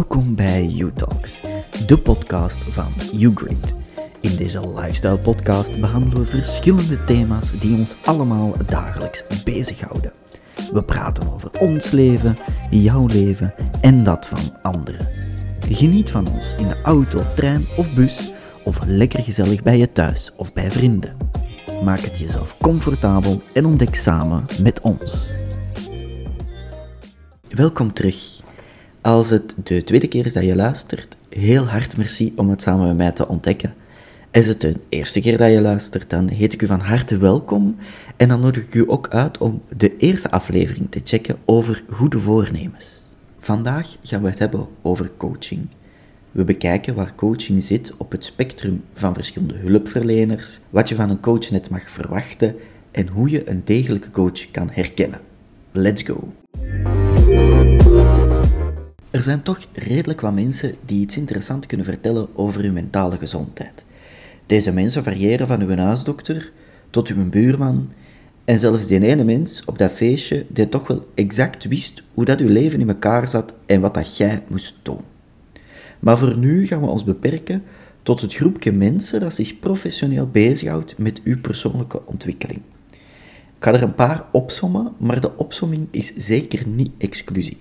Welkom bij You Talks, de podcast van YouGreat. In deze lifestyle podcast behandelen we verschillende thema's die ons allemaal dagelijks bezighouden. We praten over ons leven, jouw leven en dat van anderen. Geniet van ons in de auto, trein of bus of lekker gezellig bij je thuis of bij vrienden. Maak het jezelf comfortabel en ontdek samen met ons. Welkom terug. Als het de tweede keer is dat je luistert, heel hard merci om het samen met mij te ontdekken. Is het de eerste keer dat je luistert, dan heet ik u van harte welkom en dan nodig ik u ook uit om de eerste aflevering te checken over goede voornemens. Vandaag gaan we het hebben over coaching. We bekijken waar coaching zit op het spectrum van verschillende hulpverleners, wat je van een coach net mag verwachten en hoe je een degelijke coach kan herkennen. Let's go! Er zijn toch redelijk wat mensen die iets interessants kunnen vertellen over hun mentale gezondheid. Deze mensen variëren van uw huisdokter tot uw buurman en zelfs die ene mens op dat feestje die toch wel exact wist hoe dat uw leven in elkaar zat en wat dat jij moest doen. Maar voor nu gaan we ons beperken tot het groepje mensen dat zich professioneel bezighoudt met uw persoonlijke ontwikkeling. Ik ga er een paar opsommen, maar de opsomming is zeker niet exclusief.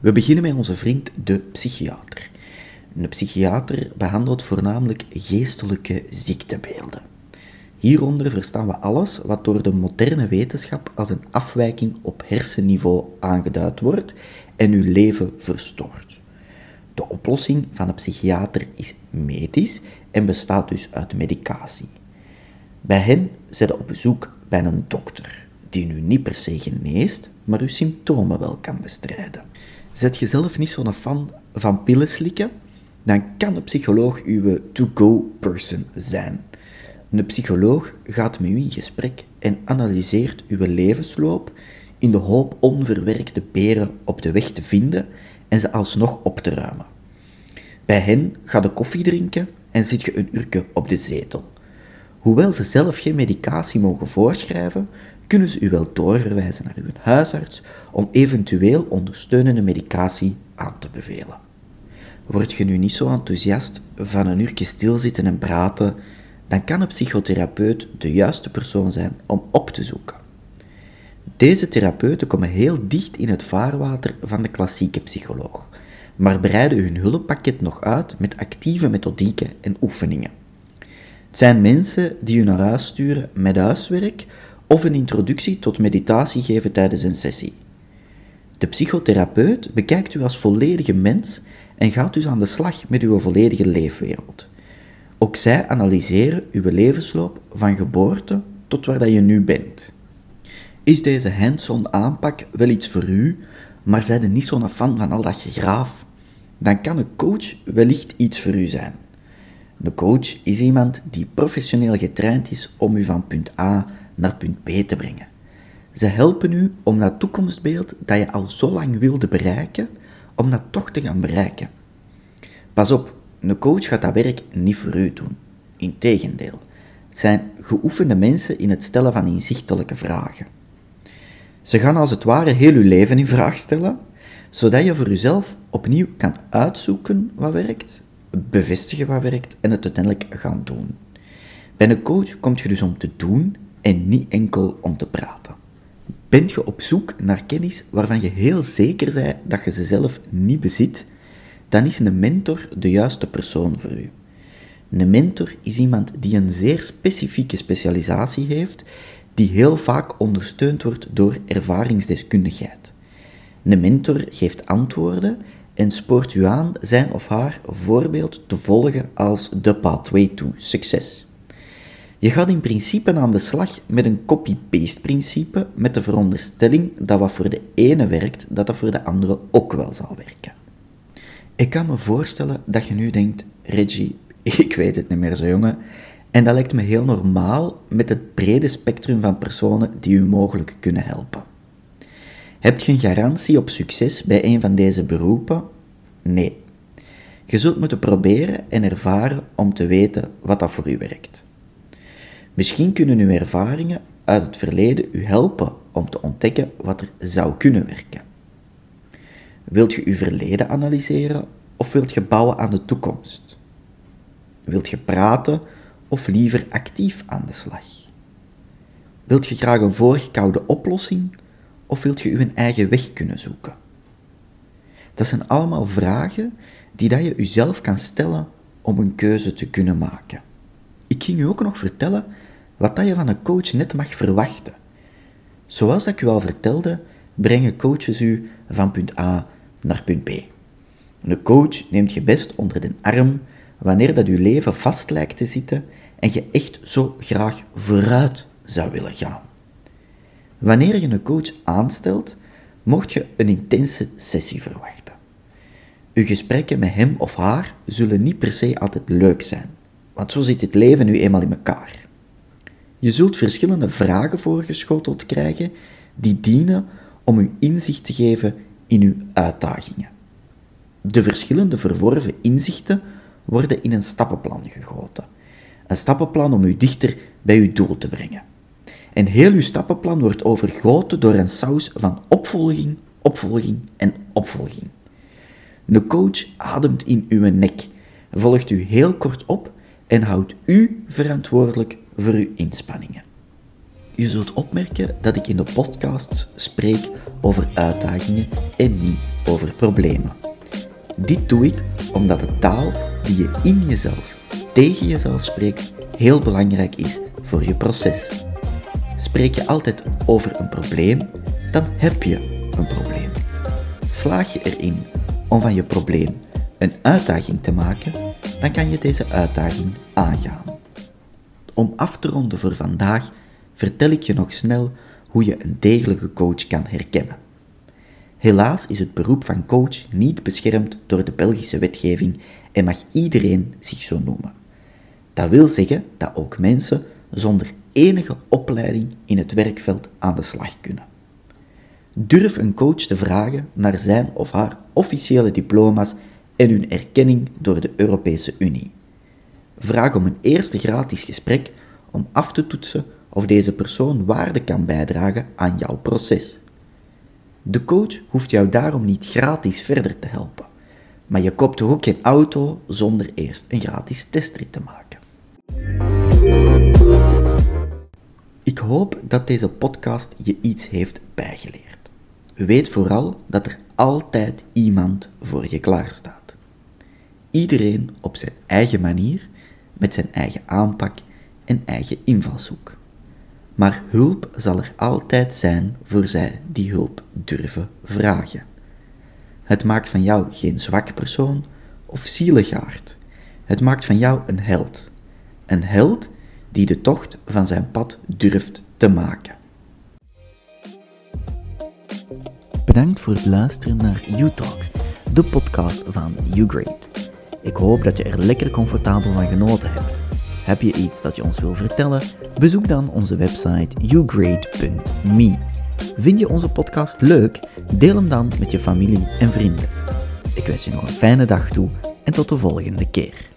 We beginnen met onze vriend de psychiater. Een psychiater behandelt voornamelijk geestelijke ziektebeelden. Hieronder verstaan we alles wat door de moderne wetenschap als een afwijking op hersenniveau aangeduid wordt en uw leven verstoort. De oplossing van een psychiater is medisch en bestaat dus uit medicatie. Bij hen zit op bezoek bij een dokter, die u niet per se geneest, maar uw symptomen wel kan bestrijden. Zet je zelf niet zo'n fan van pillen slikken, dan kan een psycholoog uw to-go-person zijn. Een psycholoog gaat met u in gesprek en analyseert uw levensloop in de hoop onverwerkte peren op de weg te vinden en ze alsnog op te ruimen. Bij hen ga de koffie drinken en zit je een uurtje op de zetel. Hoewel ze zelf geen medicatie mogen voorschrijven, kunnen ze u wel doorverwijzen naar uw huisarts om eventueel ondersteunende medicatie aan te bevelen. Word je nu niet zo enthousiast van een uurtje stilzitten en praten, dan kan een psychotherapeut de juiste persoon zijn om op te zoeken. Deze therapeuten komen heel dicht in het vaarwater van de klassieke psycholoog, maar breiden hun hulppakket nog uit met actieve methodieken en oefeningen. Het zijn mensen die u naar huis sturen met huiswerk of een introductie tot meditatie geven tijdens een sessie. De psychotherapeut bekijkt u als volledige mens en gaat dus aan de slag met uw volledige leefwereld. Ook zij analyseren uw levensloop van geboorte tot waar dat je nu bent. Is deze hands-on aanpak wel iets voor u, maar zijde niet zo'n fan van al dat gegraaf? Dan kan een coach wellicht iets voor u zijn. De coach is iemand die professioneel getraind is om u van punt A naar punt B te brengen. Ze helpen u om dat toekomstbeeld dat je al zo lang wilde bereiken, om dat toch te gaan bereiken. Pas op, een coach gaat dat werk niet voor u doen. Integendeel, het zijn geoefende mensen in het stellen van inzichtelijke vragen. Ze gaan als het ware heel uw leven in vraag stellen, zodat je voor uzelf opnieuw kan uitzoeken wat werkt, bevestigen wat werkt en het uiteindelijk gaan doen. Bij een coach komt je dus om te doen en niet enkel om te praten. Bent je op zoek naar kennis waarvan je heel zeker bent dat je ze zelf niet bezit, dan is een mentor de juiste persoon voor u. Een mentor is iemand die een zeer specifieke specialisatie heeft, die heel vaak ondersteund wordt door ervaringsdeskundigheid. Een mentor geeft antwoorden en spoort u aan zijn of haar voorbeeld te volgen als de pathway to succes. Je gaat in principe aan de slag met een copy-paste principe, met de veronderstelling dat wat voor de ene werkt, dat dat voor de andere ook wel zal werken. Ik kan me voorstellen dat je nu denkt, Reggie, ik weet het niet meer zo jongen, en dat lijkt me heel normaal met het brede spectrum van personen die u mogelijk kunnen helpen. Heb je een garantie op succes bij een van deze beroepen? Nee. Je zult moeten proberen en ervaren om te weten wat dat voor u werkt. Misschien kunnen uw ervaringen uit het verleden u helpen om te ontdekken wat er zou kunnen werken. Wilt je uw verleden analyseren of wilt je bouwen aan de toekomst? Wilt je praten of liever actief aan de slag? Wilt je graag een voorgekoude oplossing of wilt je uw eigen weg kunnen zoeken? Dat zijn allemaal vragen die dat je jezelf kan stellen om een keuze te kunnen maken. Ik ging u ook nog vertellen wat dat je van een coach net mag verwachten. Zoals ik u al vertelde, brengen coaches u van punt A naar punt B. Een coach neemt je best onder de arm wanneer dat je leven vast lijkt te zitten en je echt zo graag vooruit zou willen gaan. Wanneer je een coach aanstelt, mocht je een intense sessie verwachten. Uw gesprekken met hem of haar zullen niet per se altijd leuk zijn, want zo zit het leven nu eenmaal in elkaar. Je zult verschillende vragen voorgeschoteld krijgen die dienen om u inzicht te geven in uw uitdagingen. De verschillende verworven inzichten worden in een stappenplan gegoten. Een stappenplan om u dichter bij uw doel te brengen. En heel uw stappenplan wordt overgoten door een saus van opvolging, opvolging en opvolging. De coach ademt in uw nek, volgt u heel kort op en houdt u verantwoordelijk voor uw inspanningen. Je zult opmerken dat ik in de podcasts spreek over uitdagingen en niet over problemen. Dit doe ik omdat de taal die je in jezelf, tegen jezelf spreekt, heel belangrijk is voor je proces. Spreek je altijd over een probleem, dan heb je een probleem. Slaag je erin om van je probleem een uitdaging te maken, dan kan je deze uitdaging aangaan. Om af te ronden voor vandaag vertel ik je nog snel hoe je een degelijke coach kan herkennen. Helaas is het beroep van coach niet beschermd door de Belgische wetgeving en mag iedereen zich zo noemen. Dat wil zeggen dat ook mensen zonder enige opleiding in het werkveld aan de slag kunnen. Durf een coach te vragen naar zijn of haar officiële diploma's en hun erkenning door de Europese Unie. Vraag om een eerste gratis gesprek om af te toetsen of deze persoon waarde kan bijdragen aan jouw proces. De coach hoeft jou daarom niet gratis verder te helpen, maar je koopt ook geen auto zonder eerst een gratis testrit te maken. Ik hoop dat deze podcast je iets heeft bijgeleerd. Weet vooral dat er altijd iemand voor je klaarstaat. Iedereen op zijn eigen manier, met zijn eigen aanpak en eigen invalshoek. Maar hulp zal er altijd zijn voor zij die hulp durven vragen. Het maakt van jou geen zwak persoon of zieligaard. Het maakt van jou een held. Een held die de tocht van zijn pad durft te maken. Bedankt voor het luisteren naar U-Talks, de podcast van UGrade. Ik hoop dat je er lekker comfortabel van genoten hebt. Heb je iets dat je ons wil vertellen? Bezoek dan onze website ugrade.me. Vind je onze podcast leuk? Deel hem dan met je familie en vrienden. Ik wens je nog een fijne dag toe en tot de volgende keer.